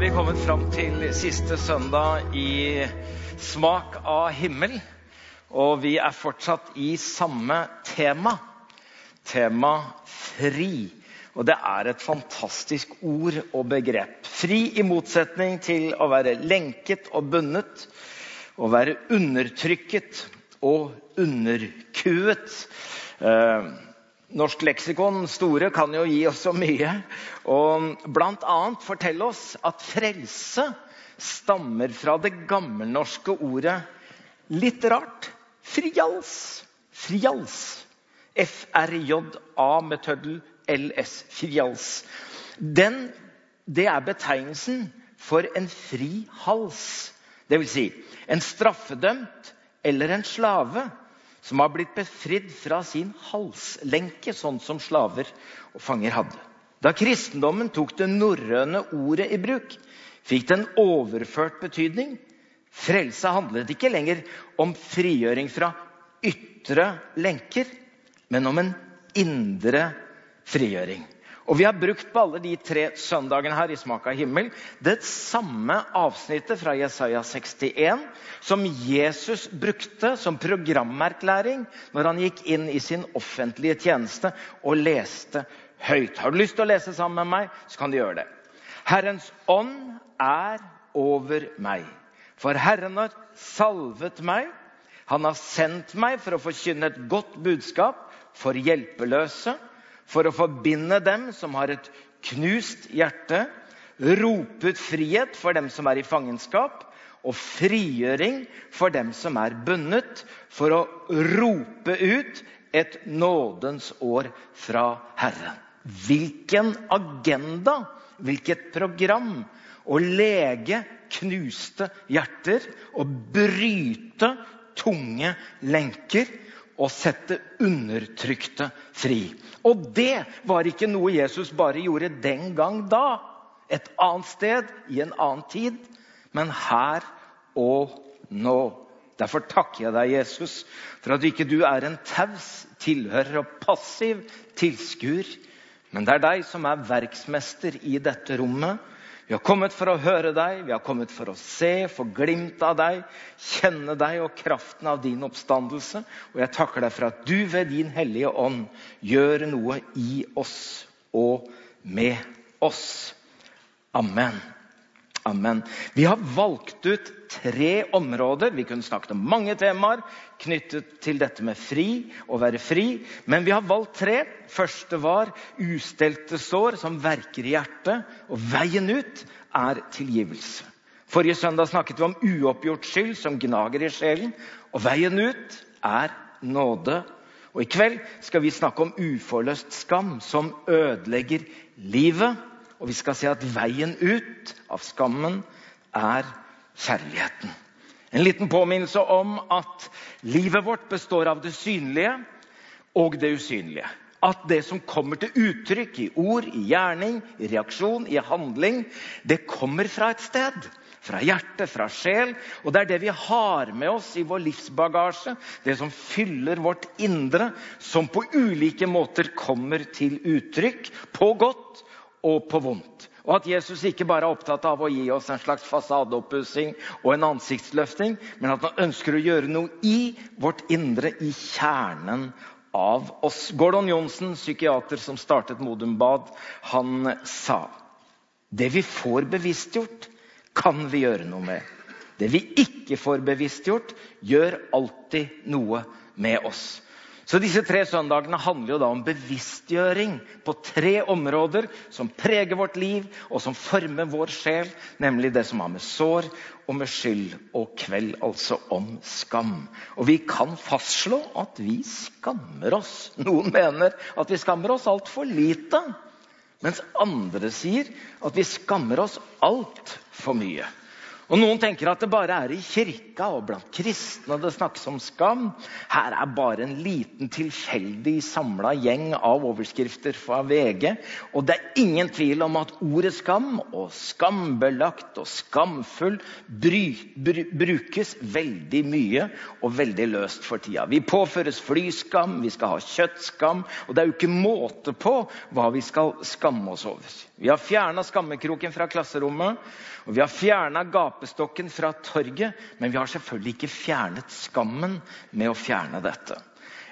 vi kommet fram til siste søndag i Smak av himmel. Og vi er fortsatt i samme tema. Tema fri. Og det er et fantastisk ord og begrep. Fri i motsetning til å være lenket og bundet. Å være undertrykket og underkuet. Eh, Norsk leksikon store kan jo gi oss så mye. Og bl.a. fortelle oss at frelse stammer fra det gammelnorske ordet litt rart frijals. Frijals. F-R-J-A med tøddel LS. Frijals. Den, det er betegnelsen for en fri hals. Det vil si en straffedømt eller en slave som har blitt befridd fra sin halslenke, sånn som slaver og fanger hadde. Da kristendommen tok det norrøne ordet i bruk, fikk det en overført betydning. Frelse handlet ikke lenger om frigjøring fra ytre lenker, men om en indre frigjøring. Og Vi har brukt på alle de tre søndagene her i Smak av himmel det samme avsnittet fra Jesaja 61 som Jesus brukte som programerklæring når han gikk inn i sin offentlige tjeneste og leste høyt. Har du lyst til å lese sammen med meg, så kan du gjøre det. Herrens ånd er over meg, for Herren har salvet meg. Han har sendt meg for å forkynne et godt budskap for hjelpeløse for å forbinde dem som har et knust hjerte, rope ut frihet for dem som er i fangenskap, og frigjøring for dem som er bundet, for å rope ut et nådens år fra Herren. Hvilken agenda, hvilket program! Å lege knuste hjerter og bryte tunge lenker og sette undertrykte fri. Og det var ikke noe Jesus bare gjorde den gang da, et annet sted, i en annen tid, men her og nå. Derfor takker jeg deg, Jesus, for at ikke du er en taus tilhører og passiv tilskuer, men det er deg som er verksmester i dette rommet vi har kommet for å høre deg, vi har kommet for å se, få glimt av deg, kjenne deg og kraften av din oppstandelse. Og jeg takker deg for at du ved din hellige ånd gjør noe i oss og med oss. Amen. Amen. Vi har valgt ut tre områder. Vi kunne snakket om mange temaer knyttet til dette med fri og være fri. Men vi har valgt tre. Første var ustelte sår som verker i hjertet. Og veien ut er tilgivelse. Forrige søndag snakket vi om uoppgjort skyld som gnager i sjelen. Og veien ut er nåde. Og i kveld skal vi snakke om uforløst skam som ødelegger livet. Og vi skal se at veien ut av skammen er kjærligheten. En liten påminnelse om at livet vårt består av det synlige og det usynlige. At det som kommer til uttrykk i ord, i gjerning, i reaksjon, i handling, det kommer fra et sted. Fra hjerte, fra sjel. Og det er det vi har med oss i vår livsbagasje, det som fyller vårt indre, som på ulike måter kommer til uttrykk, på godt og på vondt. Og at Jesus ikke bare er opptatt av å gi oss en slags fasadeoppussing og en ansiktsløfting, men at han ønsker å gjøre noe i vårt indre, i kjernen av oss. Gordon Johnsen, psykiater som startet Modum Bad, han sa det vi får bevisstgjort, kan vi gjøre noe med. Det vi ikke får bevisstgjort, gjør alltid noe med oss. Så disse tre søndagene handler jo da om bevisstgjøring på tre områder som preger vårt liv og som former vår sjel, nemlig det som har med sår og med skyld og kveld, altså om skam. Og vi kan fastslå at vi skammer oss. Noen mener at vi skammer oss altfor lite. Mens andre sier at vi skammer oss altfor mye. Og Noen tenker at det bare er i kirka og blant kristne det snakkes om skam. Her er bare en liten tilfeldig samla gjeng av overskrifter fra VG. Og det er ingen tvil om at ordet skam og skambelagt og skamfull bry, bry, brukes veldig mye og veldig løst for tida. Vi påføres flyskam, vi skal ha kjøttskam, og det er jo ikke måte på hva vi skal skamme oss over. Vi har fjerna skammekroken fra klasserommet. Og Vi har fjerna gapestokken fra torget, men vi har selvfølgelig ikke fjernet skammen med å fjerne dette.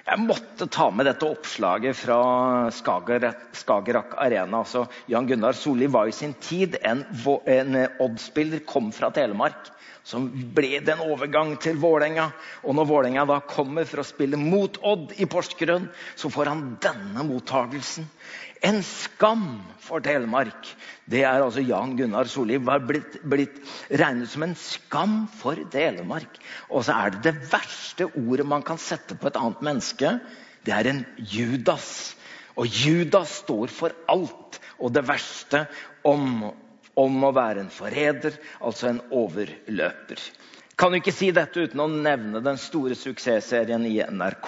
Jeg måtte ta med dette oppslaget fra Skagerrak Arena. Altså, Jan Gunnar Solli var i sin tid en, en Odd-spiller, kom fra Telemark. Som ble det en overgang til Vålerenga. Og når Vålerenga kommer for å spille mot Odd i Porsgrunn, så får han denne mottagelsen. En skam for Telemark. Det er altså Jan Gunnar Solli var blitt, blitt, regnet som en skam for Telemark. Og så er det det verste ordet man kan sette på et annet menneske. Det er en Judas. Og Judas står for alt og det verste om, om å være en forræder, altså en overløper. Kan jo ikke si dette uten å nevne den store suksessserien i NRK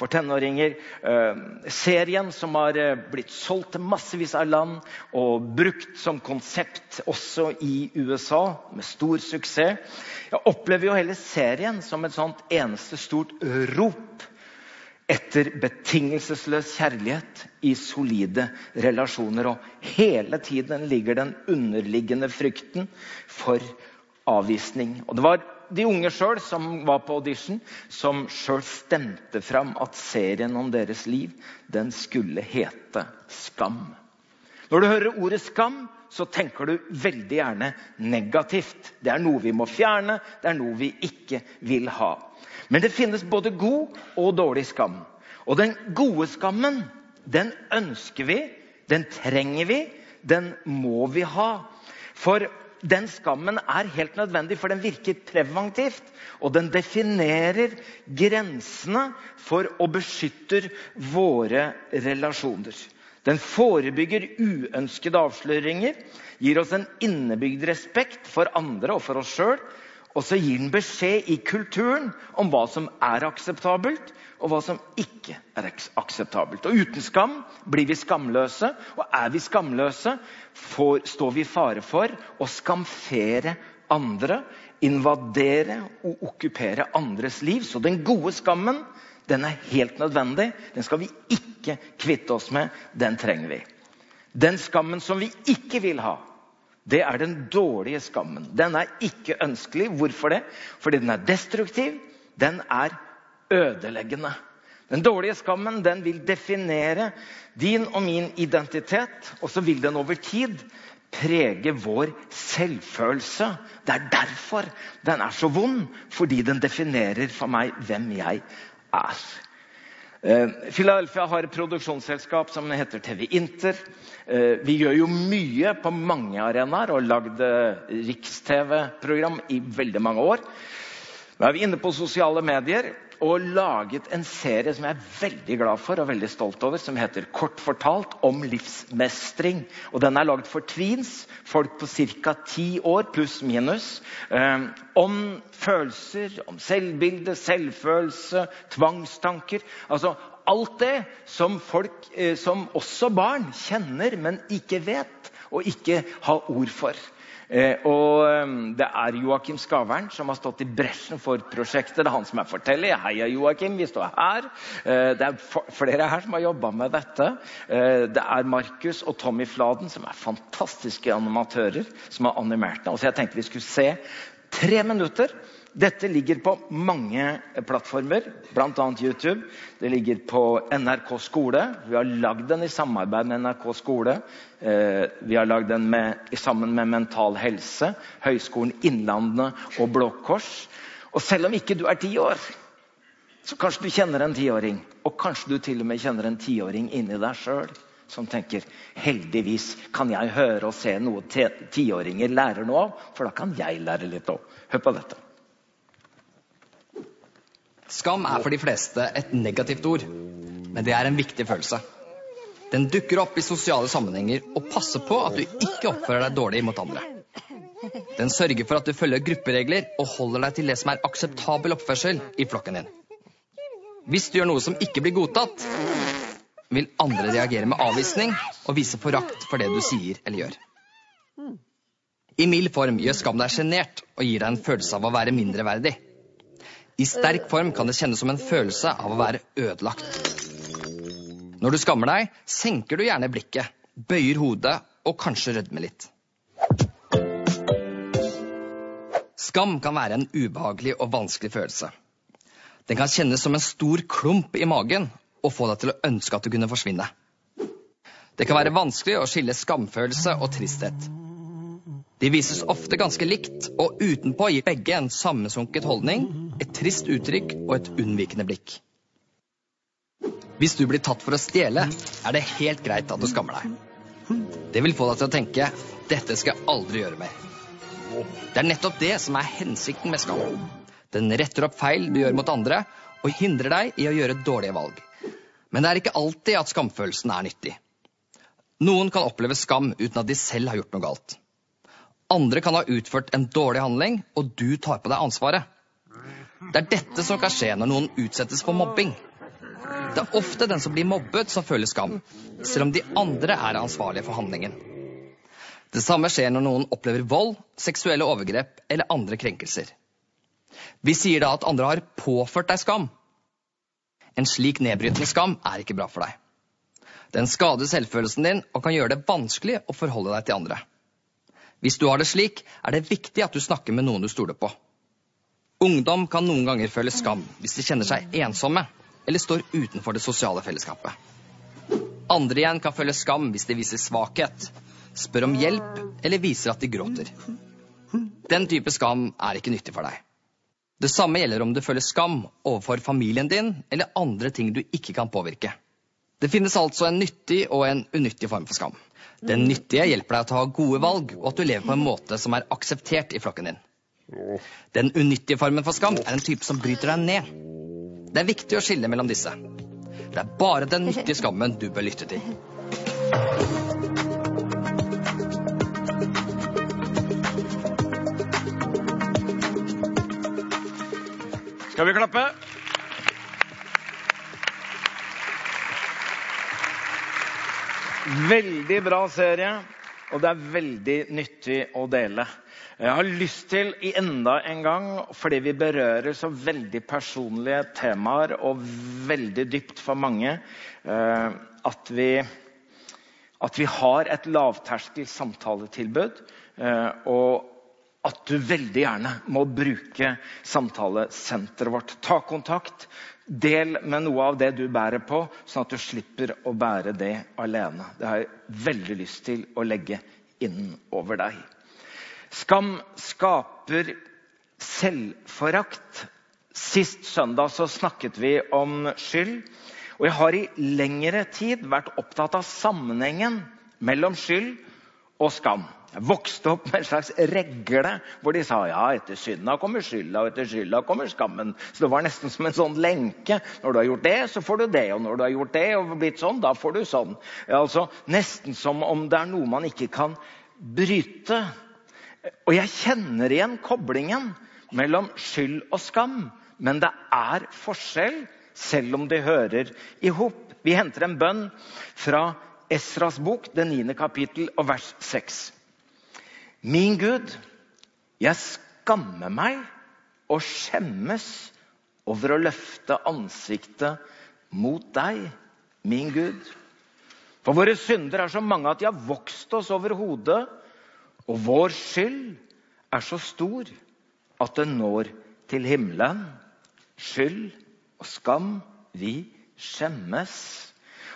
for tenåringer. Eh, serien som har eh, blitt solgt til massevis av land og brukt som konsept også i USA med stor suksess. Jeg opplever jo hele serien som et sånt eneste stort rop etter betingelsesløs kjærlighet i solide relasjoner. Og hele tiden ligger den underliggende frykten for avvisning. Og det var de unge sjøl som var på audition, som sjøl stemte fram at serien om deres liv den skulle hete Skam. Når du hører ordet skam, så tenker du veldig gjerne negativt. Det er noe vi må fjerne, det er noe vi ikke vil ha. Men det finnes både god og dårlig skam. Og den gode skammen, den ønsker vi, den trenger vi, den må vi ha. For den skammen er helt nødvendig, for den virker preventivt. Og den definerer grensene for og beskytter våre relasjoner. Den forebygger uønskede avsløringer, gir oss en innebygd respekt for andre og for oss sjøl. Og så gir den beskjed i kulturen om hva som er akseptabelt, og hva som ikke er akseptabelt. Og Uten skam blir vi skamløse, og er vi skamløse, får, står vi i fare for å skamfere andre, invadere og okkupere andres liv. Så den gode skammen den er helt nødvendig. Den skal vi ikke kvitte oss med. Den trenger vi. Den skammen som vi ikke vil ha, det er den dårlige skammen. Den er ikke ønskelig. Hvorfor det? Fordi den er destruktiv. Den er ødeleggende. Den dårlige skammen den vil definere din og min identitet, og så vil den over tid prege vår selvfølelse. Det er derfor den er så vond, fordi den definerer for meg hvem jeg er. Eh, Philadelphia har et produksjonsselskap som heter TV Inter. Eh, vi gjør jo mye på mange arenaer og har lagd riks-TV-program i veldig mange år. Nå er vi inne på sosiale medier og laget en serie som jeg er veldig glad for og veldig stolt over, som heter Kort fortalt om livsmestring. Og Den er lagd for tweens, folk på ca. ti år pluss minus. Eh, om følelser, om selvbilde, selvfølelse, tvangstanker. Altså alt det som folk, eh, som også barn, kjenner, men ikke vet og ikke har ord for. Eh, og ehm, Det er Joakim Skavern som har stått i bresjen for prosjektet. Det er han som er forteller. Heia, Joakim, vi står her. Eh, det er flere her som har jobba med dette. Eh, det er Markus og Tommy Fladen som er fantastiske animatører som har animert det. Så jeg tenkte vi skulle se tre minutter dette ligger på mange plattformer, bl.a. YouTube. Det ligger på NRK skole. Vi har lagd den i samarbeid med NRK skole. Eh, vi har lagd den med, sammen med Mental Helse, Høgskolen Innlandet og Blå Kors. Og selv om ikke du er ti år, så kanskje du kjenner en tiåring. Og kanskje du til og med kjenner en tiåring inni deg sjøl som tenker heldigvis kan jeg høre og se noe tiåringer lærer noe av, for da kan jeg lære litt òg. Hør på dette. Skam er for de fleste et negativt ord, men det er en viktig følelse. Den dukker opp i sosiale sammenhenger og passer på at du ikke oppfører deg dårlig mot andre. Den sørger for at du følger grupperegler og holder deg til det som er akseptabel oppførsel i flokken din. Hvis du gjør noe som ikke blir godtatt, vil andre reagere med avvisning og vise forakt for det du sier eller gjør. I mild form gjør skam deg sjenert og gir deg en følelse av å være mindreverdig. I sterk form kan det kjennes som en følelse av å være ødelagt. Når du skammer deg, senker du gjerne blikket, bøyer hodet og kanskje rødmer litt. Skam kan være en ubehagelig og vanskelig følelse. Den kan kjennes som en stor klump i magen og få deg til å ønske at du kunne forsvinne. Det kan være vanskelig å skille skamfølelse og tristhet. De vises ofte ganske likt, og utenpå gir begge en sammensunket holdning, et trist uttrykk og et unnvikende blikk. Hvis du blir tatt for å stjele, er det helt greit at du skammer deg. Det vil få deg til å tenke 'dette skal jeg aldri gjøre mer'. Det er nettopp det som er hensikten med skam. Den retter opp feil du gjør mot andre, og hindrer deg i å gjøre dårlige valg. Men det er ikke alltid at skamfølelsen er nyttig. Noen kan oppleve skam uten at de selv har gjort noe galt. Andre kan ha utført en dårlig handling, og du tar på deg ansvaret. Det er dette som kan skje når noen utsettes for mobbing. Det er ofte den som blir mobbet, som føler skam, selv om de andre er ansvarlige for handlingen. Det samme skjer når noen opplever vold, seksuelle overgrep eller andre krenkelser. Vi sier da at andre har påført deg skam. En slik nedbrytende skam er ikke bra for deg. Den skader selvfølelsen din og kan gjøre det vanskelig å forholde deg til andre. Hvis du har det slik, er det viktig at du snakker med noen du stoler på. Ungdom kan noen ganger føle skam hvis de kjenner seg ensomme eller står utenfor det sosiale fellesskapet. Andre igjen kan føle skam hvis de viser svakhet, spør om hjelp eller viser at de gråter. Den type skam er ikke nyttig for deg. Det samme gjelder om du føler skam overfor familien din eller andre ting du ikke kan påvirke. Det finnes altså en nyttig og en unyttig form for skam. Den nyttige hjelper deg å ta gode valg, og at du lever på en måte som er akseptert i flokken din. Den unyttige formen for skam er en type som bryter deg ned. Det er viktig å skille mellom disse. Det er bare den nyttige skammen du bør lytte til. Skal vi klappe? Veldig bra serie, og det er veldig nyttig å dele. Jeg har lyst til i enda en gang, fordi vi berører så veldig personlige temaer og veldig dypt for mange, eh, at vi, at vi har et lavterskel samtaletilbud. Eh, og at du veldig gjerne må bruke samtalesenteret vårt. Ta kontakt. Del med noe av det du bærer på, sånn at du slipper å bære det alene. Det har jeg veldig lyst til å legge inn over deg. Skam skaper selvforakt. Sist søndag så snakket vi om skyld. Og jeg har i lengre tid vært opptatt av sammenhengen mellom skyld og skam. Jeg vokste opp med en slags regle hvor de sa ja, etter synda kommer skylda, og etter skylda kommer skammen. Så Det var nesten som en sånn lenke. Når du har gjort det, så får du det. Og når du har gjort det og blitt sånn, da får du sånn. Altså, Nesten som om det er noe man ikke kan bryte. Og jeg kjenner igjen koblingen mellom skyld og skam. Men det er forskjell, selv om de hører i hop. Vi henter en bønn fra Esras bok, det niende kapittel og vers 6. Min Gud, jeg skammer meg og skjemmes over å løfte ansiktet mot deg, min Gud. For våre synder er så mange at de har vokst oss over hodet, og vår skyld er så stor at den når til himmelen. Skyld og skam, vi skjemmes.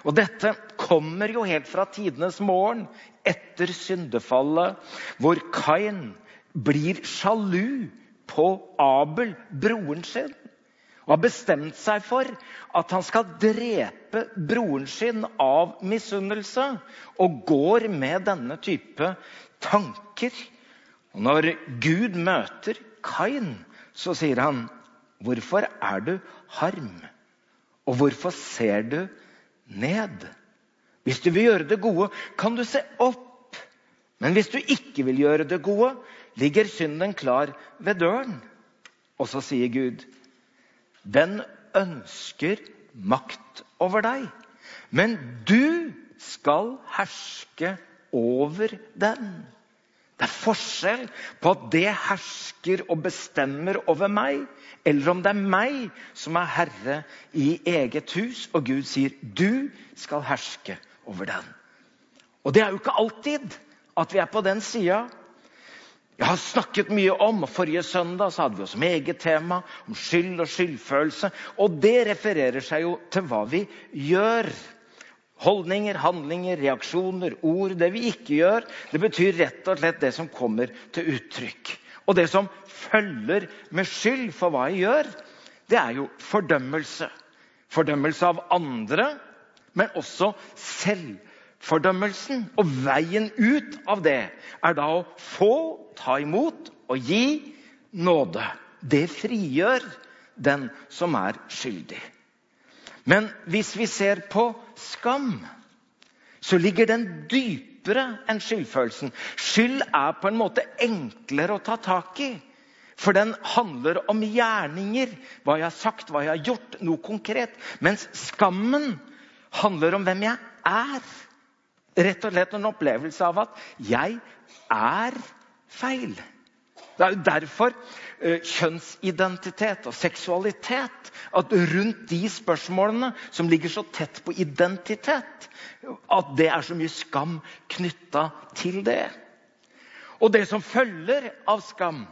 Og dette kommer jo helt fra tidenes morgen, etter syndefallet, hvor Kain blir sjalu på Abel, broren sin. Og har bestemt seg for at han skal drepe broren sin av misunnelse. Og går med denne type tanker. Og når Gud møter Kain, så sier han, 'Hvorfor er du harm?' Og hvorfor ser du ned? Hvis du vil gjøre det gode, kan du se opp. Men hvis du ikke vil gjøre det gode, ligger synden klar ved døren. Og så sier Gud, den ønsker makt over deg, men du skal herske over den. Det er forskjell på at det hersker og bestemmer over meg, eller om det er meg som er herre i eget hus, og Gud sier 'du skal herske over den'. Og det er jo ikke alltid at vi er på den sida. Jeg har snakket mye om, og Forrige søndag så hadde vi også meget tema om skyld og skyldfølelse. Og det refererer seg jo til hva vi gjør. Holdninger, handlinger, reaksjoner, ord. Det vi ikke gjør, det betyr rett og slett det som kommer til uttrykk. Og det som følger med skyld for hva jeg gjør, det er jo fordømmelse. Fordømmelse av andre, men også selvfordømmelsen. Og veien ut av det er da å få, ta imot og gi nåde. Det frigjør den som er skyldig. Men hvis vi ser på skam, så ligger den dypere enn skyldfølelsen. Skyld er på en måte enklere å ta tak i. For den handler om gjerninger. Hva jeg har sagt, hva jeg har gjort. Noe konkret. Mens skammen handler om hvem jeg er. Rett og slett en opplevelse av at jeg er feil. Det er jo derfor uh, kjønnsidentitet og seksualitet at rundt de spørsmålene som ligger så tett på identitet, at det er så mye skam knytta til det. Og det som følger av skam,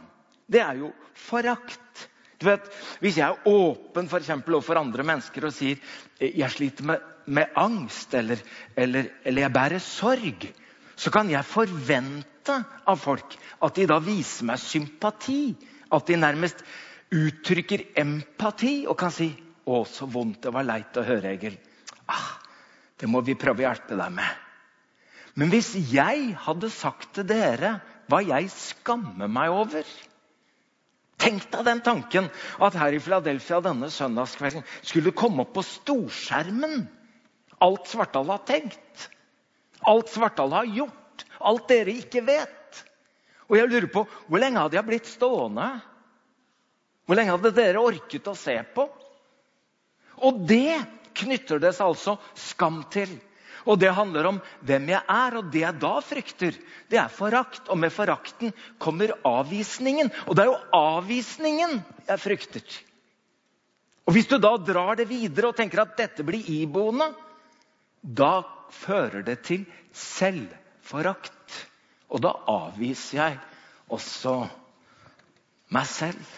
det er jo forakt. Du vet, Hvis jeg er åpen for overfor andre mennesker og sier jeg sliter med, med angst eller, eller, eller jeg bærer sorg, så kan jeg forvente av folk at de da viser meg sympati. At de nærmest uttrykker empati og kan si 'Å, så vondt. Det var leit å høre, Egil.' Ah, det må vi prøve å hjelpe deg med. Men hvis jeg hadde sagt til dere hva jeg skammer meg over Tenk deg den tanken at her i Philadelphia denne søndagskvelden skulle komme opp på storskjermen alt Svartdal har tenkt. Alt Svartdal har gjort. Alt dere ikke vet. Og jeg lurer på, Hvor lenge hadde jeg blitt stående? Hvor lenge hadde dere orket å se på? Og det knytter det seg altså skam til. Og det handler om hvem jeg er, og det jeg da frykter, det er forakt. Og med forakten kommer avvisningen. Og det er jo avvisningen jeg frykter. Og Hvis du da drar det videre og tenker at dette blir iboende, da fører det til selvforakt. Og da avviser jeg også meg selv.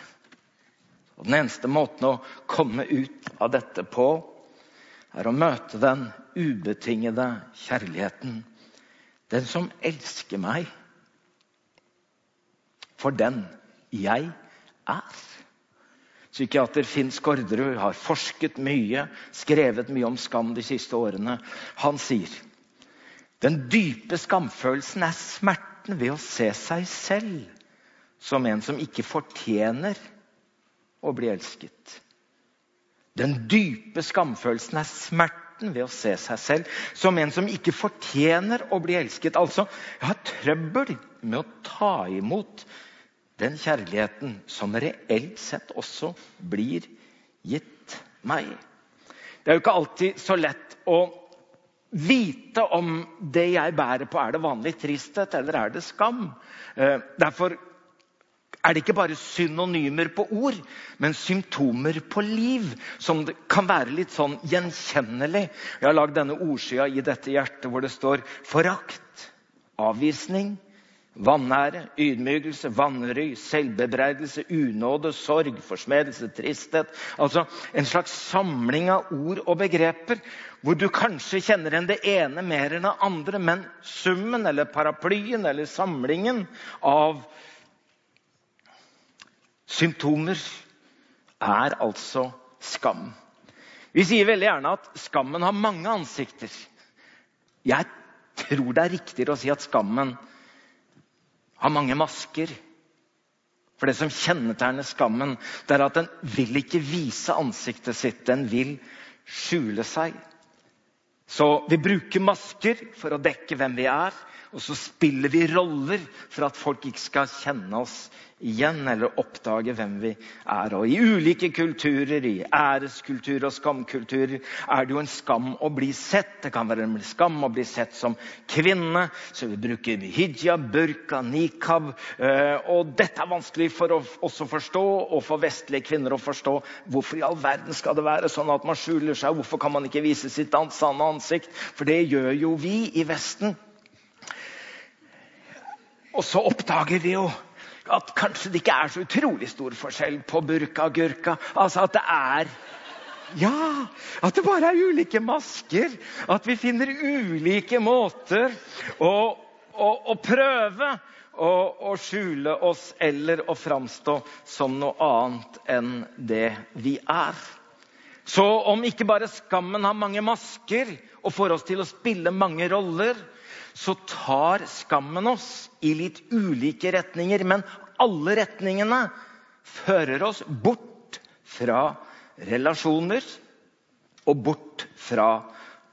Og Den eneste måten å komme ut av dette på, er å møte den ubetingede kjærligheten. Den som elsker meg for den jeg er. Psykiater Finn Skårderud har forsket mye, skrevet mye om skam de siste årene. Han sier den dype skamfølelsen er smerten ved å se seg selv som en som ikke fortjener å bli elsket. Den dype skamfølelsen er smerten ved å se seg selv som en som ikke fortjener å bli elsket. Altså, jeg har trøbbel med å ta imot den kjærligheten som reelt sett også blir gitt meg. Det er jo ikke alltid så lett å vite om det jeg bærer på, er det vanlig tristhet eller er det skam. Eh, derfor er det ikke bare synonymer på ord, men symptomer på liv. Som kan være litt sånn gjenkjennelig. Jeg har lagd denne ordsida i dette hjertet hvor det står forakt, avvisning, Vanære, ydmykelse, vanry, selvbebreidelse, unåde, sorg, forsmedelse, tristhet. Altså en slags samling av ord og begreper hvor du kanskje kjenner igjen det ene mer enn det andre, men summen eller paraplyen eller samlingen av symptomer er altså skam. Vi sier veldig gjerne at skammen har mange ansikter. Jeg tror det er riktigere å si at skammen har mange masker. For det som kjennetegner skammen, det er at den vil ikke vise ansiktet sitt. Den vil skjule seg. Så vi bruker masker for å dekke hvem vi er. Og så spiller vi roller for at folk ikke skal kjenne oss igjen eller oppdage hvem vi er. Og I ulike kulturer, i æreskultur og skamkulturer, er det jo en skam å bli sett. Det kan være en skam å bli sett som kvinne, så vi bruker hijab, burka, nikab. Eh, og dette er vanskelig for oss å forstå, og for vestlige kvinner å forstå. Hvorfor i all verden skal det være sånn at man skjuler seg? Hvorfor kan man ikke vise sitt sanne ansikt? For det gjør jo vi i Vesten. Og så oppdager vi jo at kanskje det ikke er så utrolig stor forskjell på burka og gurka. Altså at det er Ja! At det bare er ulike masker. At vi finner ulike måter å, å, å prøve å, skjule oss eller å framstå som noe annet enn det vi er. Så om ikke bare skammen har mange masker og får oss til å spille mange roller, så tar skammen oss i litt ulike retninger. Men alle retningene fører oss bort fra relasjoner og bort fra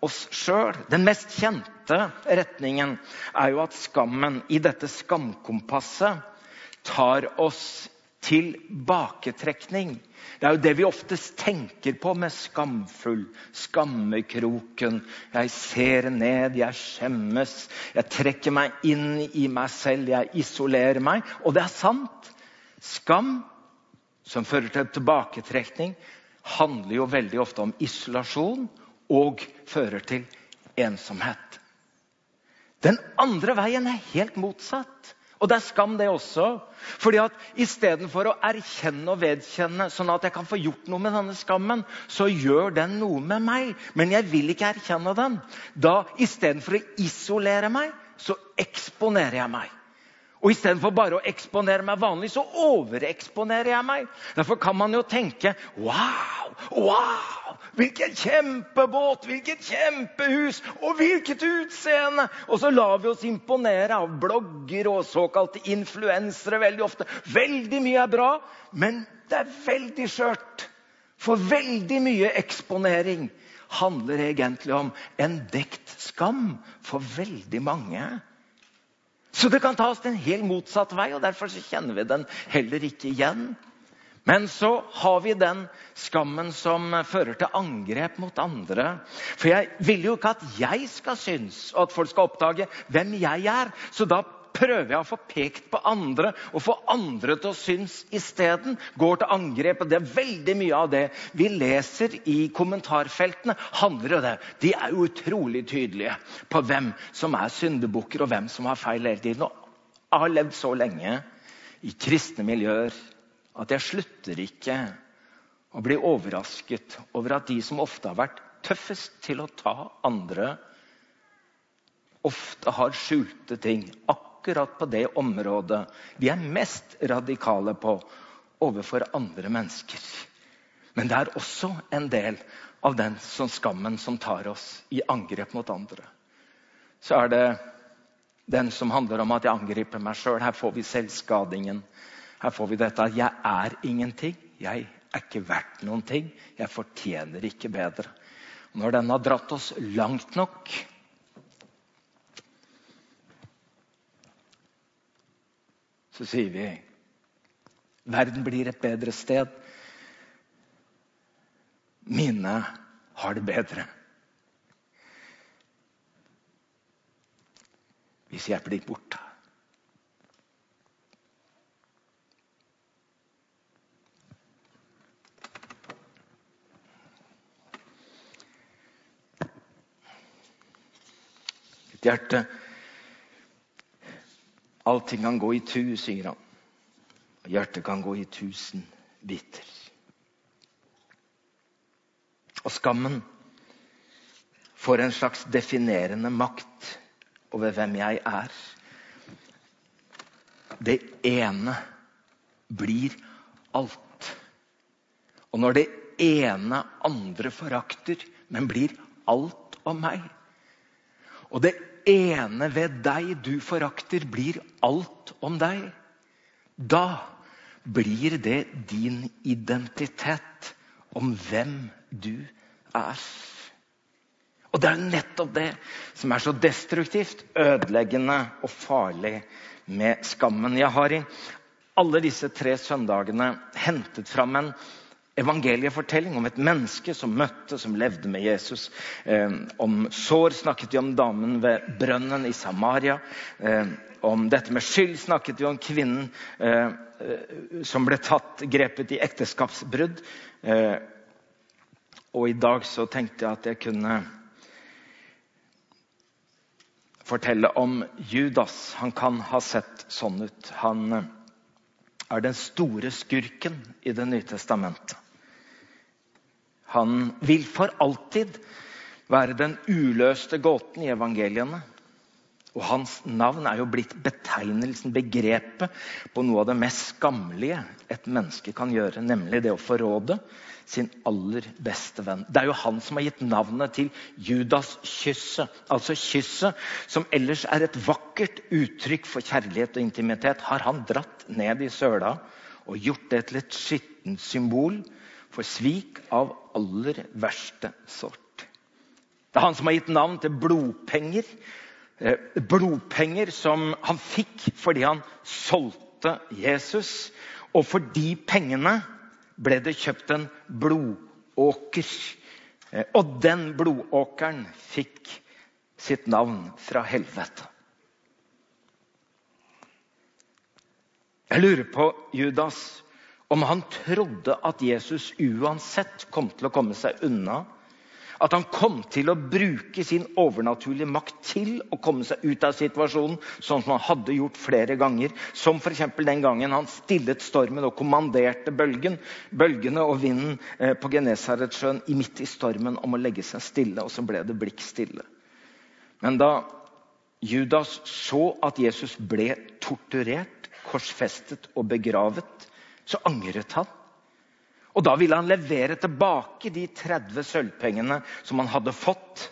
oss sjøl. Den mest kjente retningen er jo at skammen i dette skamkompasset tar oss tilbaketrekning. Det er jo det vi oftest tenker på med skamfull. Skammekroken. Jeg ser ned, jeg skjemmes. Jeg trekker meg inn i meg selv, jeg isolerer meg. Og det er sant. Skam, som fører til tilbaketrekning, handler jo veldig ofte om isolasjon og fører til ensomhet. Den andre veien er helt motsatt. Og det er skam, det også. Fordi at Istedenfor å erkjenne og vedkjenne, sånn at jeg kan få gjort noe med denne skammen, så gjør den noe med meg. Men jeg vil ikke erkjenne den. Da Istedenfor å isolere meg, så eksponerer jeg meg. Og istedenfor bare å eksponere meg vanlig, så overeksponerer jeg meg. Derfor kan man jo tenke Wow! Wow! Hvilken kjempebåt! Hvilket kjempehus! Og hvilket utseende! Og så lar vi oss imponere av blogger og såkalte influensere veldig ofte. Veldig mye er bra, men det er veldig skjørt. For veldig mye eksponering handler egentlig om en dekt skam for veldig mange. Så det kan ta oss til en helt motsatt vei, og derfor kjenner vi den heller ikke igjen. Men så har vi den skammen som fører til angrep mot andre. For jeg vil jo ikke at jeg skal synes, og at folk skal oppdage hvem jeg er. Så da prøver jeg å få pekt på andre og få andre til å synes isteden. Går til angrep. og det er Veldig mye av det vi leser i kommentarfeltene, handler om det. De er jo utrolig tydelige på hvem som er syndebukker, og hvem som har feil hele tiden. Og har levd så lenge i kristne miljøer at jeg slutter ikke å bli overrasket over at de som ofte har vært tøffest til å ta andre, ofte har skjulte ting. Akkurat på det området vi er mest radikale på overfor andre mennesker. Men det er også en del av den som skammen som tar oss i angrep mot andre. Så er det den som handler om at jeg angriper meg sjøl. Her får vi selvskadingen. Her får vi dette at jeg er ingenting. Jeg er ikke verdt noen ting. Jeg fortjener ikke bedre. Når den har dratt oss langt nok, så sier vi verden blir et bedre sted. Mine har det bedre. Hvis jeg blir borte. Et hjerte Allting kan gå i tu, sier han. Hjertet kan gå i tusen biter. Og skammen får en slags definerende makt over hvem jeg er. Det ene blir alt. Og når det ene andre forakter, men blir alt om meg Og det ene ved deg du forakter, blir alt om deg, da blir det din identitet om hvem du er. Og det er nettopp det som er så destruktivt, ødeleggende og farlig med skammen. Jeg har i alle disse tre søndagene hentet fram en evangeliefortelling om et menneske som møtte, som levde med Jesus. Eh, om sår snakket de om damen ved brønnen i Samaria. Eh, om dette med skyld snakket de om kvinnen eh, som ble tatt, grepet i ekteskapsbrudd. Eh, og i dag så tenkte jeg at jeg kunne fortelle om Judas. Han kan ha sett sånn ut. Han eh, er den store skurken i Det nye testamentet. Han vil for alltid være den uløste gåten i evangeliene. Og hans navn er jo blitt betegnelsen, begrepet, på noe av det mest skammelige et menneske kan gjøre, nemlig det å forråde sin aller beste venn. Det er jo han som har gitt navnet til Judas-kysset. Altså kysset, som ellers er et vakkert uttrykk for kjærlighet og intimitet, har han dratt ned i søla og gjort det til et skittent symbol for svik av aller verste sort. Det er han som har gitt navn til blodpenger. Eh, blodpenger som han fikk fordi han solgte Jesus. Og for de pengene ble det kjøpt en blodåker. Eh, og den blodåkeren fikk sitt navn fra helvete. Jeg lurer på Judas om han trodde at Jesus uansett kom til å komme seg unna at han kom til å bruke sin overnaturlige makt til å komme seg ut av situasjonen, sånn som han hadde gjort flere ganger. Som f.eks. den gangen han stillet stormen og kommanderte bølgen, bølgene og vinden eh, på Genesaretsjøen midt i stormen om å legge seg stille. Og så ble det blikk stille. Men da Judas så at Jesus ble torturert, korsfestet og begravet, så angret han. Og da ville han levere tilbake de 30 sølvpengene som han hadde fått.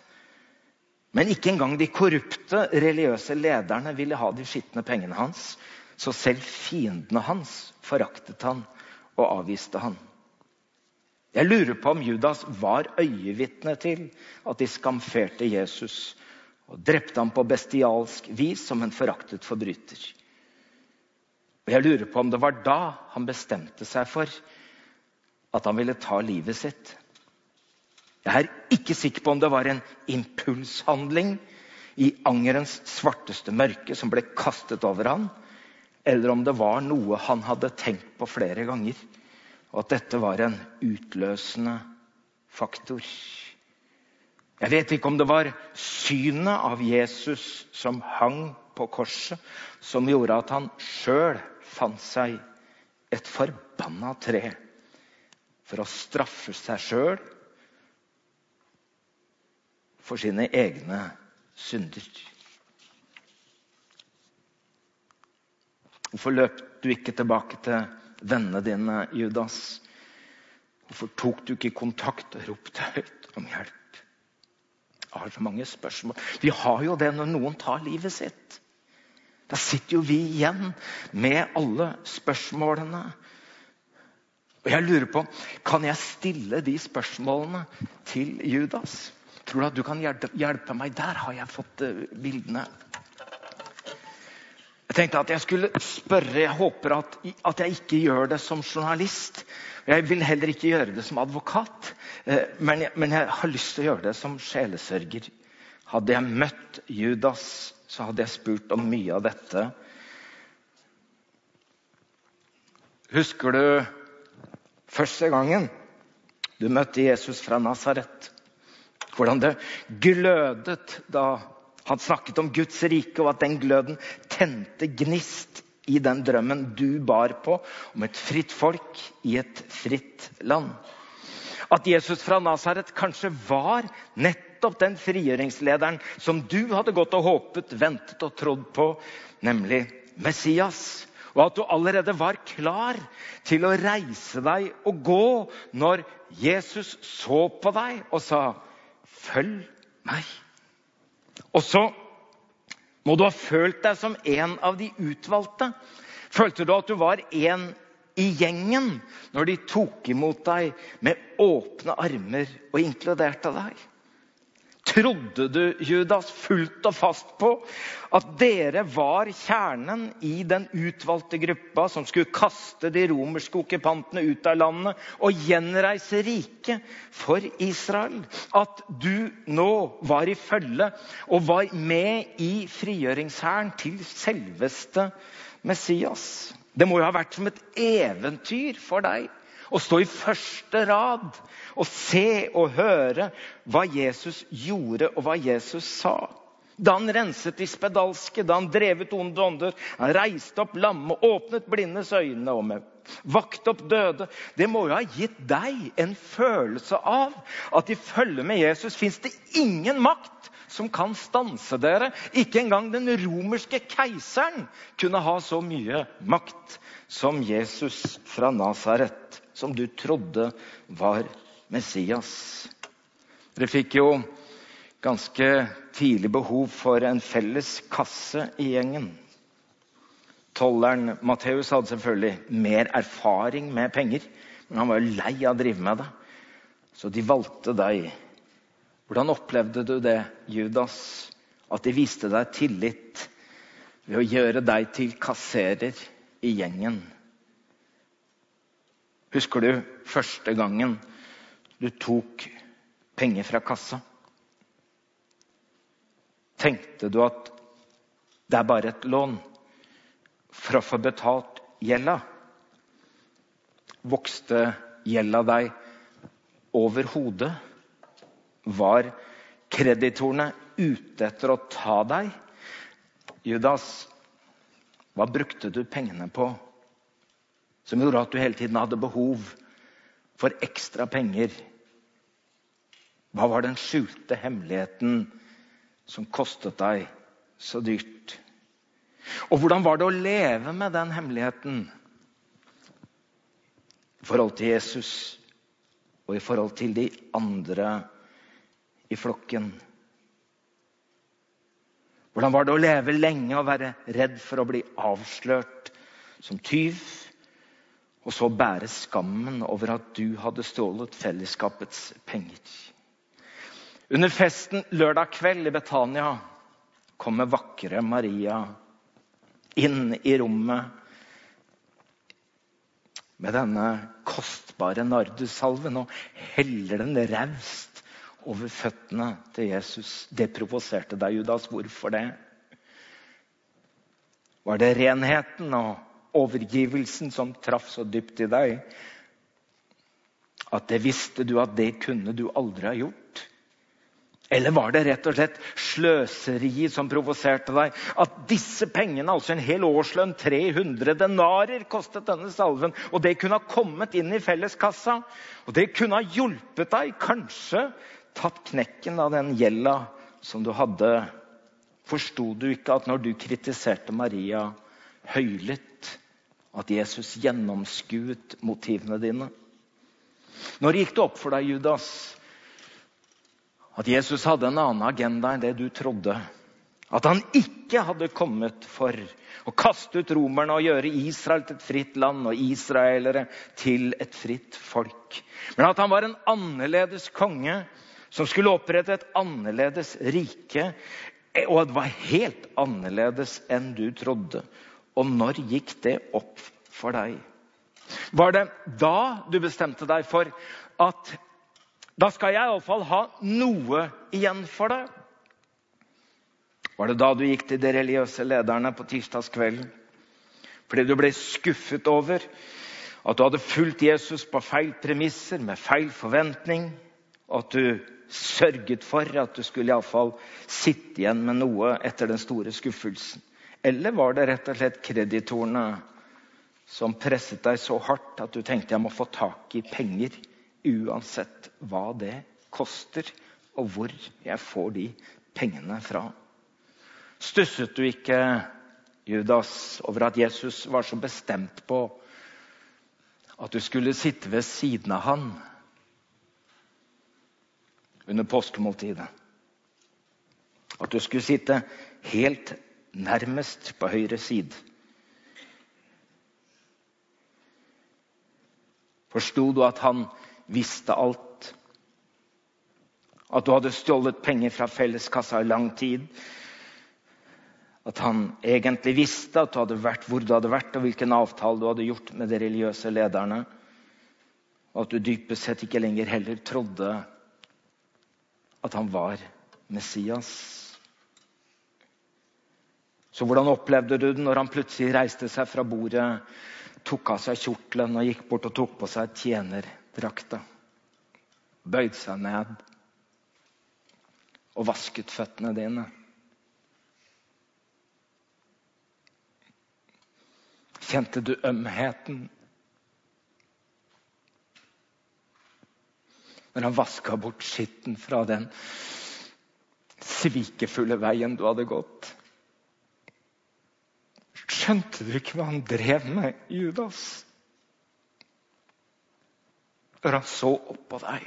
Men ikke engang de korrupte religiøse lederne ville ha de skitne pengene hans. Så selv fiendene hans foraktet han og avviste han. Jeg lurer på om Judas var øyevitne til at de skamferte Jesus og drepte ham på bestialsk vis som en foraktet forbryter. Og Jeg lurer på om det var da han bestemte seg for at han ville ta livet sitt. Jeg er ikke sikker på om det var en impulshandling i angerens svarteste mørke som ble kastet over han, eller om det var noe han hadde tenkt på flere ganger, og at dette var en utløsende faktor. Jeg vet ikke om det var synet av Jesus som hang på korset, som gjorde at han sjøl fant seg et forbanna tre for å straffe seg sjøl for sine egne synder. Hvorfor løp du ikke tilbake til vennene dine, Judas? Hvorfor tok du ikke kontakt og ropte høyt om hjelp? Jeg har så mange spørsmål. Vi har jo det når noen tar livet sitt. Da sitter jo vi igjen med alle spørsmålene. Og jeg lurer på, Kan jeg stille de spørsmålene til Judas? Tror du at du kan hjelpe meg? Der har jeg fått uh, bildene. Jeg tenkte at jeg skulle spørre. Jeg håper at, at, jeg ikke gjør det som journalist. Jeg vil heller ikke gjøre det som advokat, uh, men, jeg, men jeg har lyst til å gjøre det som sjelesørger. Hadde jeg møtt Judas, så hadde jeg spurt om mye av dette. Husker du Første gangen du møtte Jesus fra Nasaret. Hvordan det glødet da han snakket om Guds rike, og at den gløden tente gnist i den drømmen du bar på om et fritt folk i et fritt land. At Jesus fra Nasaret kanskje var nettopp den frigjøringslederen som du hadde gått og håpet, ventet og trodd på, nemlig Messias og at du allerede var klar til å reise deg og gå når Jesus så på deg og sa, 'Følg meg'. Og så må du ha følt deg som en av de utvalgte. Følte du at du var en i gjengen når de tok imot deg med åpne armer og inkluderte deg? Trodde du, Judas, fullt og fast på at dere var kjernen i den utvalgte gruppa som skulle kaste de romerske okkupantene ut av landet og gjenreise riket for Israel? At du nå var i følge og var med i frigjøringshæren til selveste Messias? Det må jo ha vært som et eventyr for deg å stå i første rad og se og høre hva Jesus gjorde, og hva Jesus sa. Da han renset de spedalske, da han drevet onde ånder, han reiste opp lamme, åpnet blindes øyne og med vakt opp døde. Det må jo ha gitt deg en følelse av at i følge med Jesus fins det ingen makt som kan stanse dere. Ikke engang den romerske keiseren kunne ha så mye makt som Jesus fra Nasaret som du trodde var Messias. Dere fikk jo ganske tidlig behov for en felles kasse i gjengen. Tolleren Matteus hadde selvfølgelig mer erfaring med penger, men han var jo lei av å drive med det. Så de valgte deg. Hvordan opplevde du det, Judas? At de viste deg tillit ved å gjøre deg til kasserer i gjengen? Husker du første gangen du tok penger fra kassa? Tenkte du at det er bare et lån for å få betalt gjelda? Vokste gjelda deg over hodet? Var kreditorene ute etter å ta deg? Judas, hva brukte du pengene på? Som gjorde at du hele tiden hadde behov for ekstra penger. Hva var den skjulte hemmeligheten som kostet deg så dyrt? Og hvordan var det å leve med den hemmeligheten i forhold til Jesus og i forhold til de andre i flokken? Hvordan var det å leve lenge og være redd for å bli avslørt som tyv? Og så bære skammen over at du hadde stjålet fellesskapets penger. Under festen lørdag kveld i Betania kommer vakre Maria inn i rommet med denne kostbare nardussalven og heller den raust over føttene til Jesus. Det provoserte deg, Judas. Hvorfor det? Var det renheten og overgivelsen som traff så dypt i deg at det visste du at det kunne du aldri ha gjort? Eller var det rett og slett sløseriet som provoserte deg? At disse pengene, altså en hel årslønn, 300 denarer, kostet denne salven. Og det kunne ha kommet inn i felleskassa. Og det kunne ha hjulpet deg, kanskje tatt knekken av den gjelda som du hadde. Forsto du ikke at når du kritiserte Maria høylytt, at Jesus gjennomskuet motivene dine? Når gikk det opp for deg, Judas, at Jesus hadde en annen agenda enn det du trodde? At han ikke hadde kommet for å kaste ut romerne og gjøre Israel til et fritt land og israelere til et fritt folk. Men at han var en annerledes konge som skulle opprette et annerledes rike. Og det var helt annerledes enn du trodde. Og når gikk det opp for deg? Var det da du bestemte deg for at da skal jeg iallfall ha noe igjen for det? Var det da du gikk til de religiøse lederne på tirsdagskvelden? Fordi du ble skuffet over at du hadde fulgt Jesus på feil premisser, med feil forventning, og at du sørget for at du skulle iallfall sitte igjen med noe etter den store skuffelsen? Eller var det rett og slett kreditorene som presset deg så hardt at du tenkte jeg må få tak i penger uansett hva det koster, og hvor jeg får de pengene fra? Stusset du ikke, Judas, over at Jesus var så bestemt på at du skulle sitte ved siden av han under påskemåltidet? At du skulle sitte helt nærmest på høyre side. Forsto du at han visste alt? At du hadde stjålet penger fra felleskassa i lang tid. At han egentlig visste at du hadde vært hvor du hadde vært, og hvilken avtale du hadde gjort med de religiøse lederne. Og at du dypest sett ikke lenger heller trodde at han var Messias. Så hvordan opplevde du det når han plutselig reiste seg fra bordet, tok av seg kjortelen og gikk bort og tok på seg tjenerdrakta? Bøyde seg ned og vasket føttene dine. Kjente du ømheten? Når han vaska bort skitten fra den svikefulle veien du hadde gått. Skjønte du ikke hva han drev med, Judas? Når han så opp på deg.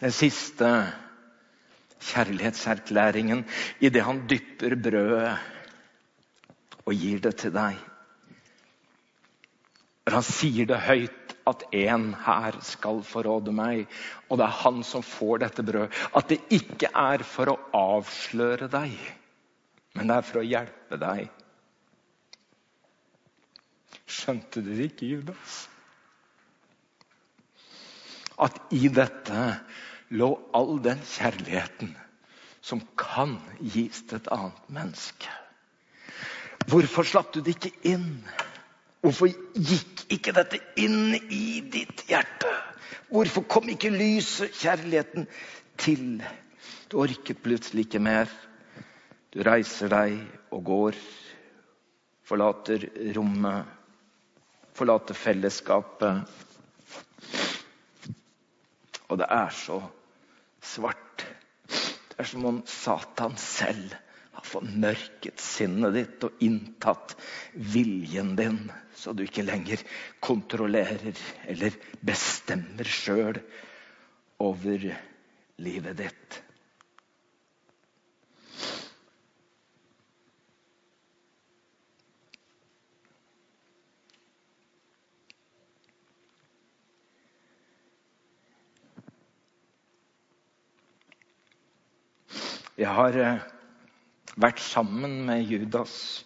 Den siste kjærlighetserklæringen idet han dypper brødet og gir det til deg. Når han sier det høyt at en her skal forråde meg, og det er han som får dette brødet. At det ikke er for å avsløre deg, men det er for å hjelpe deg. Skjønte du det ikke, Judas? At i dette lå all den kjærligheten som kan gis til et annet menneske. Hvorfor slapp du det ikke inn? Hvorfor gikk ikke dette inn i ditt hjerte? Hvorfor kom ikke lyset, kjærligheten, til? Du orket plutselig ikke mer. Du reiser deg og går, forlater rommet, forlater fellesskapet. Og det er så svart. Det er som om Satan selv har formørket sinnet ditt og inntatt viljen din, så du ikke lenger kontrollerer eller bestemmer sjøl over livet ditt. Jeg har eh, vært sammen med Judas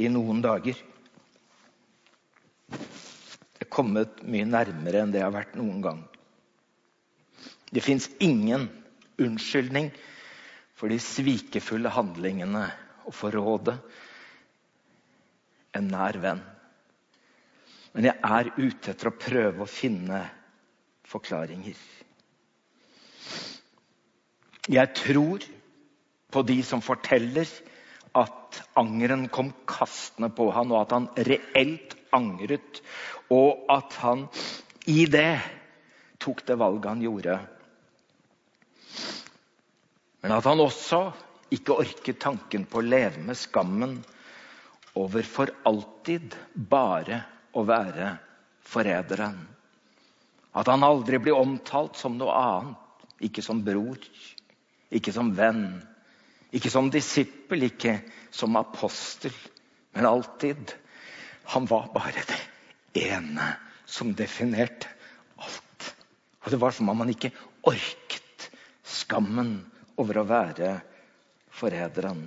i noen dager. Jeg er kommet mye nærmere enn det jeg har vært noen gang. Det fins ingen unnskyldning for de svikefulle handlingene og forrådet en nær venn. Men jeg er ute etter å prøve å finne forklaringer. Jeg tror på de som forteller at angeren kom kastende på han, og at han reelt angret. Og at han i det tok det valget han gjorde. Men at han også ikke orket tanken på å leve med skammen over for alltid bare å være forræderen. At han aldri blir omtalt som noe annet, ikke som bror ikke som venn, ikke som disippel, ikke som apostel, men alltid. Han var bare det ene som definerte alt. Og Det var som om han ikke orket skammen over å være forræderen.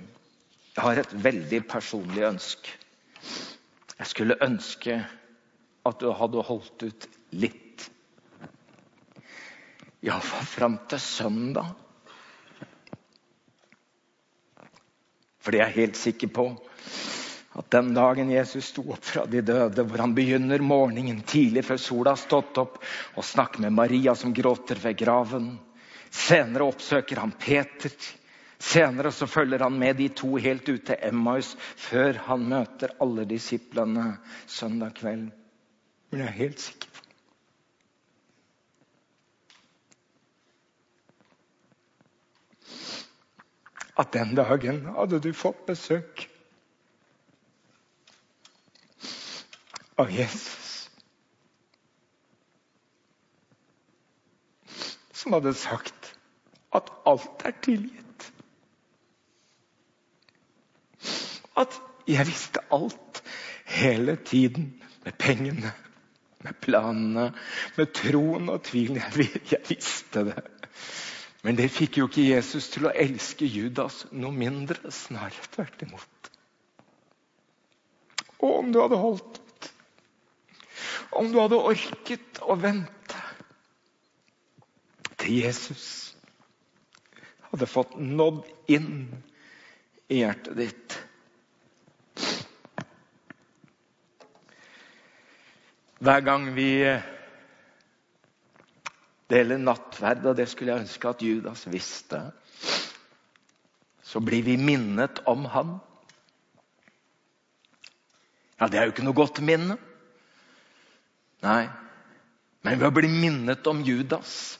Jeg har et veldig personlig ønske. Jeg skulle ønske at du hadde holdt ut litt. Iallfall fram til søndag. Fordi jeg er helt sikker på at den dagen Jesus sto opp fra de døde, hvor han begynner morgenen tidlig før sola har stått opp, og snakker med Maria som gråter ved graven Senere oppsøker han Peter. Senere så følger han med de to helt ut til Emmaus, før han møter alle disiplene søndag kveld. Men jeg er helt sikker at den dagen hadde du fått besøk av Jesus. Som hadde sagt at alt er tilgitt. At jeg visste alt hele tiden med pengene, med planene, med troen og tvilen. Jeg, visste det. Men det fikk jo ikke Jesus til å elske Judas noe mindre. Snarere tvert imot. Og om du hadde holdt ut, om du hadde orket å vente til Jesus hadde fått nådd inn i hjertet ditt Hver gang vi deler nattverd, og det skulle jeg ønske at Judas visste, så blir vi minnet om han. Ja, det er jo ikke noe godt minne. Nei. Men ved å bli minnet om Judas,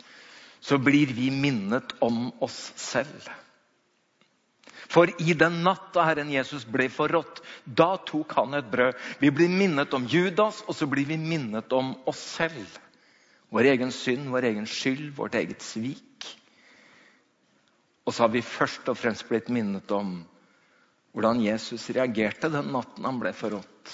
så blir vi minnet om oss selv. For i den natta Herren Jesus ble forrådt, da tok han et brød. Vi blir minnet om Judas, og så blir vi minnet om oss selv. Vår egen synd, vår egen skyld, vårt eget svik. Og så har vi først og fremst blitt minnet om hvordan Jesus reagerte den natten han ble forrådt.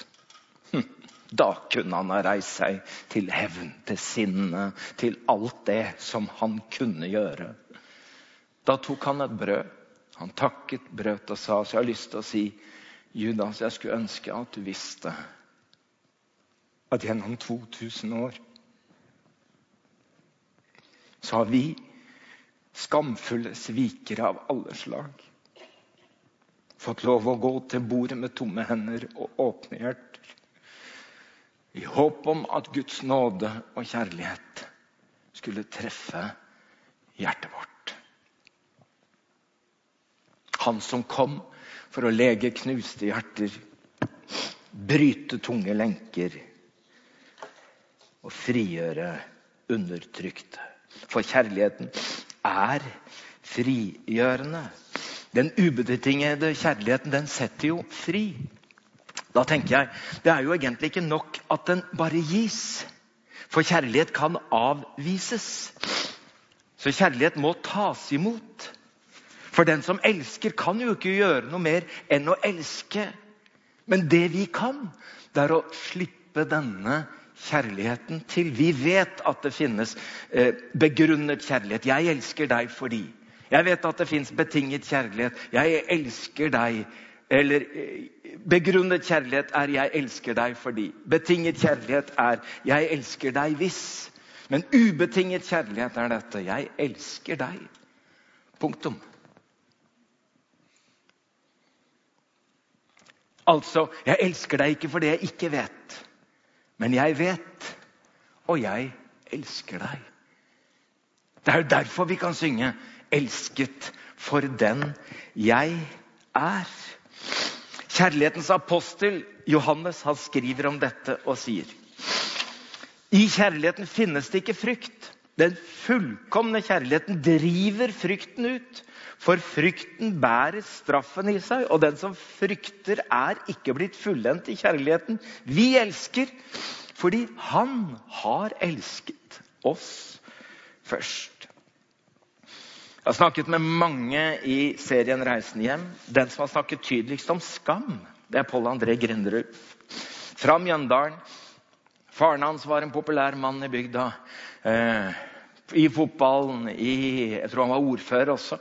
Hm, da kunne han ha reist seg til hevn, til sinne, til alt det som han kunne gjøre. Da tok han et brød. Han takket, brøt og sa. Så jeg har lyst til å si, Judas, jeg skulle ønske at du visste at gjennom 2000 år så har vi skamfulle svikere av alle slag fått lov å gå til bordet med tomme hender og åpne hjerter. I håp om at Guds nåde og kjærlighet skulle treffe hjertet vårt. Han som kom for å lege knuste hjerter, bryte tunge lenker og frigjøre undertrykte. For kjærligheten er frigjørende. Den ubetingede kjærligheten den setter jo fri. Da tenker jeg det er jo egentlig ikke nok at den bare gis. For kjærlighet kan avvises. Så kjærlighet må tas imot. For den som elsker, kan jo ikke gjøre noe mer enn å elske. Men det vi kan, det er å slippe denne kjærligheten til. Vi vet at det finnes eh, begrunnet kjærlighet. 'Jeg elsker deg fordi'. Jeg vet at det fins betinget kjærlighet. 'Jeg elsker deg'. Eller eh, begrunnet kjærlighet er 'jeg elsker deg fordi'. Betinget kjærlighet er 'jeg elsker deg hvis'. Men ubetinget kjærlighet er dette 'jeg elsker deg'. Punktum. Altså, jeg elsker deg ikke fordi jeg ikke vet. Men jeg vet, og jeg elsker deg. Det er jo derfor vi kan synge 'Elsket for den jeg er'. Kjærlighetens apostel Johannes han skriver om dette og sier I kjærligheten finnes det ikke frykt. Den fullkomne kjærligheten driver frykten ut. For frykten bærer straffen i seg, og den som frykter, er ikke blitt fullendt i kjærligheten. Vi elsker fordi Han har elsket oss først. Jeg har snakket med mange i serien 'Reisen hjem'. Den som har snakket tydeligst om skam, det er Pål André Grinderud fra Mjøndalen. Faren hans var en populær mann i bygda. Eh, I fotballen, i, jeg tror han var ordfører også.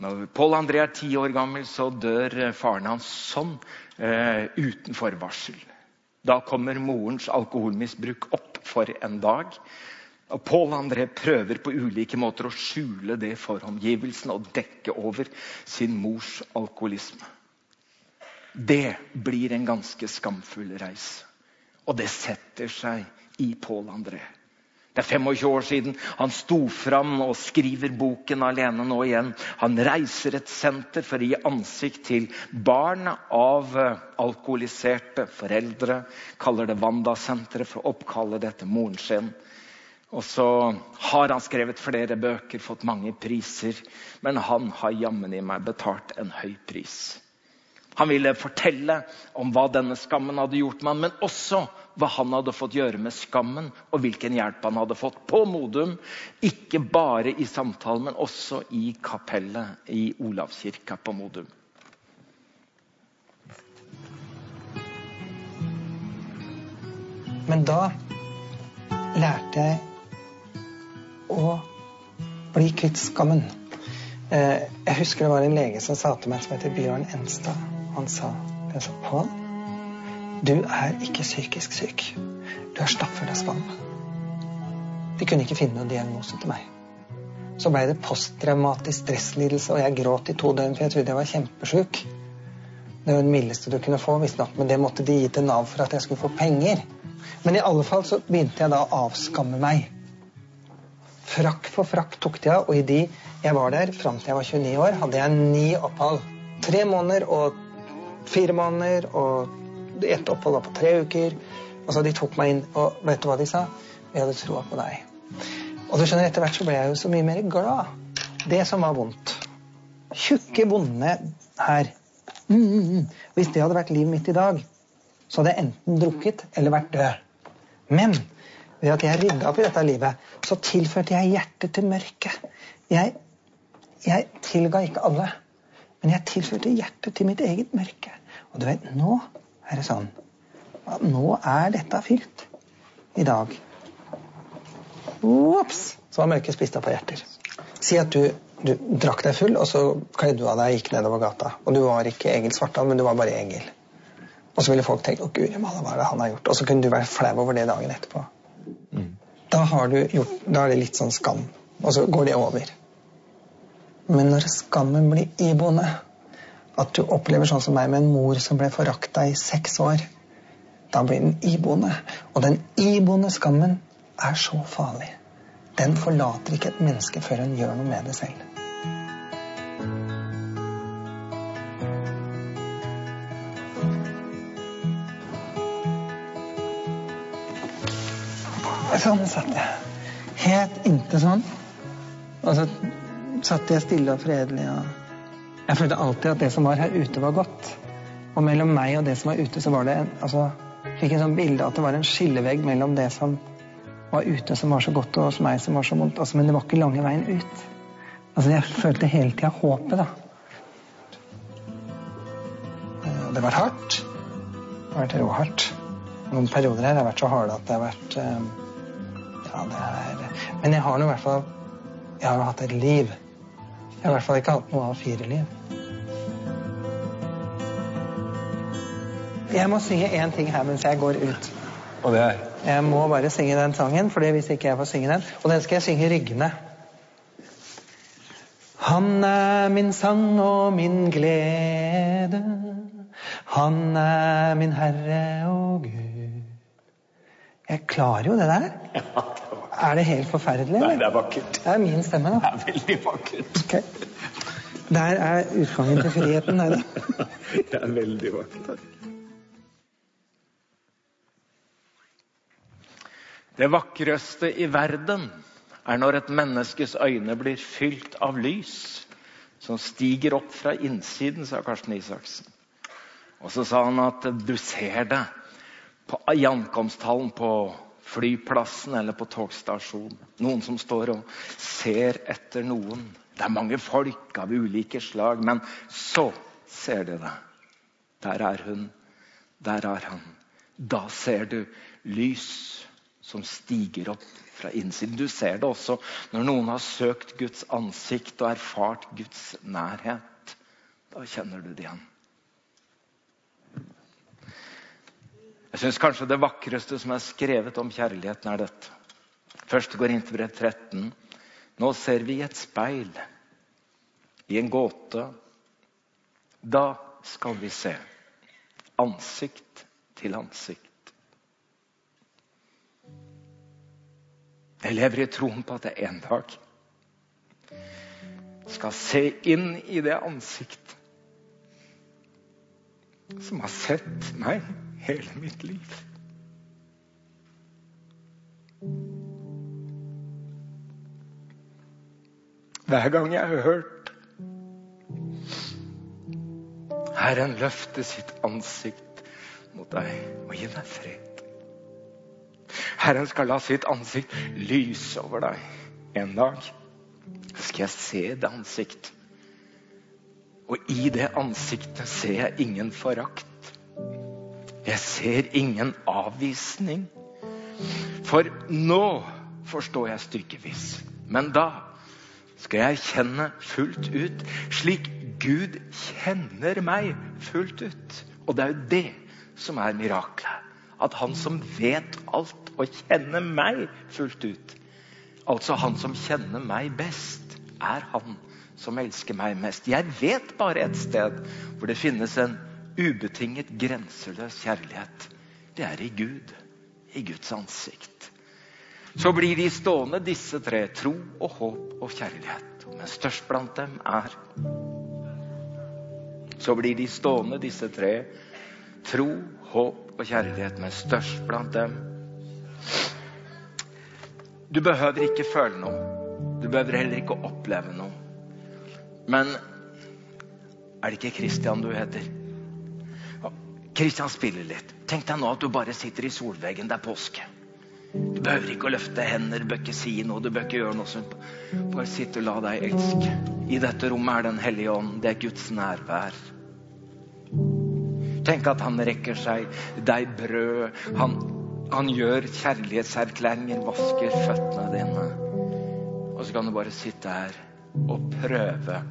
Når Pål André er ti år gammel, så dør eh, faren hans sånn eh, uten forvarsel. Da kommer morens alkoholmisbruk opp for en dag. Og Pål André prøver på ulike måter å skjule det for omgivelsene og dekke over sin mors alkoholisme. Det blir en ganske skamfull reise. Og det setter seg i Pål André. Det er 25 år siden han sto fram og skriver boken alene nå igjen. Han reiser et senter for å gi ansikt til barn av eh, alkoholiserte foreldre. Kaller det Wanda-senteret for å oppkalle dette moren sin. Og så har han skrevet flere bøker, fått mange priser. Men han har jammen i meg betalt en høy pris. Han ville fortelle om hva denne skammen hadde gjort med ham, men også hva han hadde fått gjøre med skammen, og hvilken hjelp han hadde fått på Modum. Ikke bare i samtalen, men også i kapellet i Olavskirka på Modum. Men da lærte jeg å bli kvitt skammen. Eh, jeg husker det var en lege som sa til meg, som heter Bjørn Enstad. Han sa Pål, du er ikke psykisk syk. Du er skam. De kunne ikke finne noen diagnose til meg. Så ble det posttraumatisk stresslidelse, og jeg gråt i to døgn, for jeg trodde jeg var kjempesjuk. Det var det mildeste du kunne få, visstnok, men det måtte de gi til Nav for at jeg skulle få penger. Men i alle fall så begynte jeg da å avskamme meg. Frakk for frakk tok de av, og i de jeg var der fram til jeg var 29 år, hadde jeg ni opphold. Tre måneder og fire måneder, og ett opphold på tre uker. Og så de tok meg inn, og vet du hva de sa? Vi hadde troa på deg. Og du skjønner, etter hvert så ble jeg jo så mye mer glad. Det som var vondt. Tjukke, vonde her. Mm, mm, mm. Hvis det hadde vært livet mitt i dag, så hadde jeg enten drukket eller vært død. Men ved at jeg rydda opp i dette livet, så tilførte jeg hjertet til mørket. Jeg, jeg tilga ikke alle, men jeg tilførte hjertet til mitt eget mørke. Og du vet, nå er det sånn at nå er dette fylt. I dag. Ops! Så var mørket spist opp av hjerter. Si at du, du drakk deg full, og så kledde du av deg og gikk nedover gata. Og du var ikke Egil Svartdal, men du var bare Egil. Og så ville folk tenke 'Å, guri malla, hva er det han har gjort?' Og så kunne du være flau over det dagen etterpå. Da, har du gjort, da er det litt sånn skam, og så går det over. Men når skammen blir iboende, at du opplever sånn som meg med en mor som ble forakta i seks år, da blir den iboende. Og den iboende skammen er så farlig. Den forlater ikke et menneske før hun gjør noe med det selv. Sånn satt jeg. Helt inntil sånn. Og så satt jeg stille og fredelig. Og jeg følte alltid at det som var her ute, var godt. Og mellom meg og det som var ute, så var det en, altså, fikk en sånn bilde at det var en skillevegg mellom det som var ute, som var så godt, og hos meg som var så vondt. Altså, men det var ikke lange veien ut. Altså, jeg følte hele tida håpet, da. Det var hardt. Det har vært råhardt. Noen perioder her har vært så harde at det har vært Ja, det er Men jeg har nå i hvert fall Jeg har jo hatt et liv. Jeg har i hvert fall ikke hatt noe av fire liv. Jeg må synge én ting her mens jeg går ut. Og det er Jeg må bare synge den sangen, for hvis ikke jeg får synge den Og den skal jeg synge ryggende. Han er min sang og min glede. Han er min Herre og Gud. Jeg klarer jo det der. Er det helt forferdelig? Nei, det er vakkert. Det er min stemme, da. Det er veldig vakkert. Okay. Der er utgangen til friheten. Der, da. Det er veldig vakkert. Det vakreste i verden er når et menneskes øyne blir fylt av lys som stiger opp fra innsiden, sa Karsten Isaksen. Og så sa han at du ser det på, i ankomsthallen på flyplassen eller på togstasjonen. Noen som står og ser etter noen. Det er mange folk av ulike slag, men så ser de det. Der er hun, der er han. Da ser du lys som stiger opp fra innsiden. Du ser det også når noen har søkt Guds ansikt og erfart Guds nærhet. Da kjenner du det igjen. Jeg syns kanskje det vakreste som er skrevet om kjærligheten, er dette. Først går inn til brev 13. Nå ser vi i et speil, i en gåte. Da skal vi se. Ansikt til ansikt. Jeg lever i troen på at jeg en dag skal se inn i det ansiktet som har sett meg hele mitt liv. Hver gang jeg har hørt Herren løfte sitt ansikt mot deg og gi deg fred. Herren skal la sitt ansikt lyse over deg. En dag skal jeg se det ansikt. Og i det ansiktet ser jeg ingen forakt. Jeg ser ingen avvisning. For nå forstår jeg stykkevis, men da skal jeg kjenne fullt ut, slik Gud kjenner meg fullt ut. Og det er jo det som er miraklet. At han som vet alt og kjenner meg fullt ut, altså han som kjenner meg best, er han som elsker meg mest. Jeg vet bare et sted hvor det finnes en ubetinget, grenseløs kjærlighet. Det er i Gud. I Guds ansikt. Så blir de stående, disse tre. Tro og håp og kjærlighet. Men størst blant dem er Så blir de stående, disse tre. Tro, håp og kjærlighet. Men størst blant dem Du behøver ikke føle noe. Du behøver heller ikke oppleve noe. Men er det ikke Christian du heter? Christian spiller litt. Tenk deg nå at du bare sitter i solveggen. Det er påske. Du behøver ikke å løfte hender, bør ikke si noe, du bør ikke gjøre noe sånt. Bare sitt og la deg elske. I dette rommet er Den hellige ånd. Det er Guds nærvær. Tenk at han rekker seg deg brød. Han, han gjør kjærlighetserklæringer, vasker føttene dine. Og så kan du bare sitte her og prøve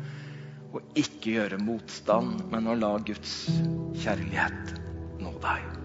å ikke gjøre motstand, men å la Guds kjærlighet nå deg.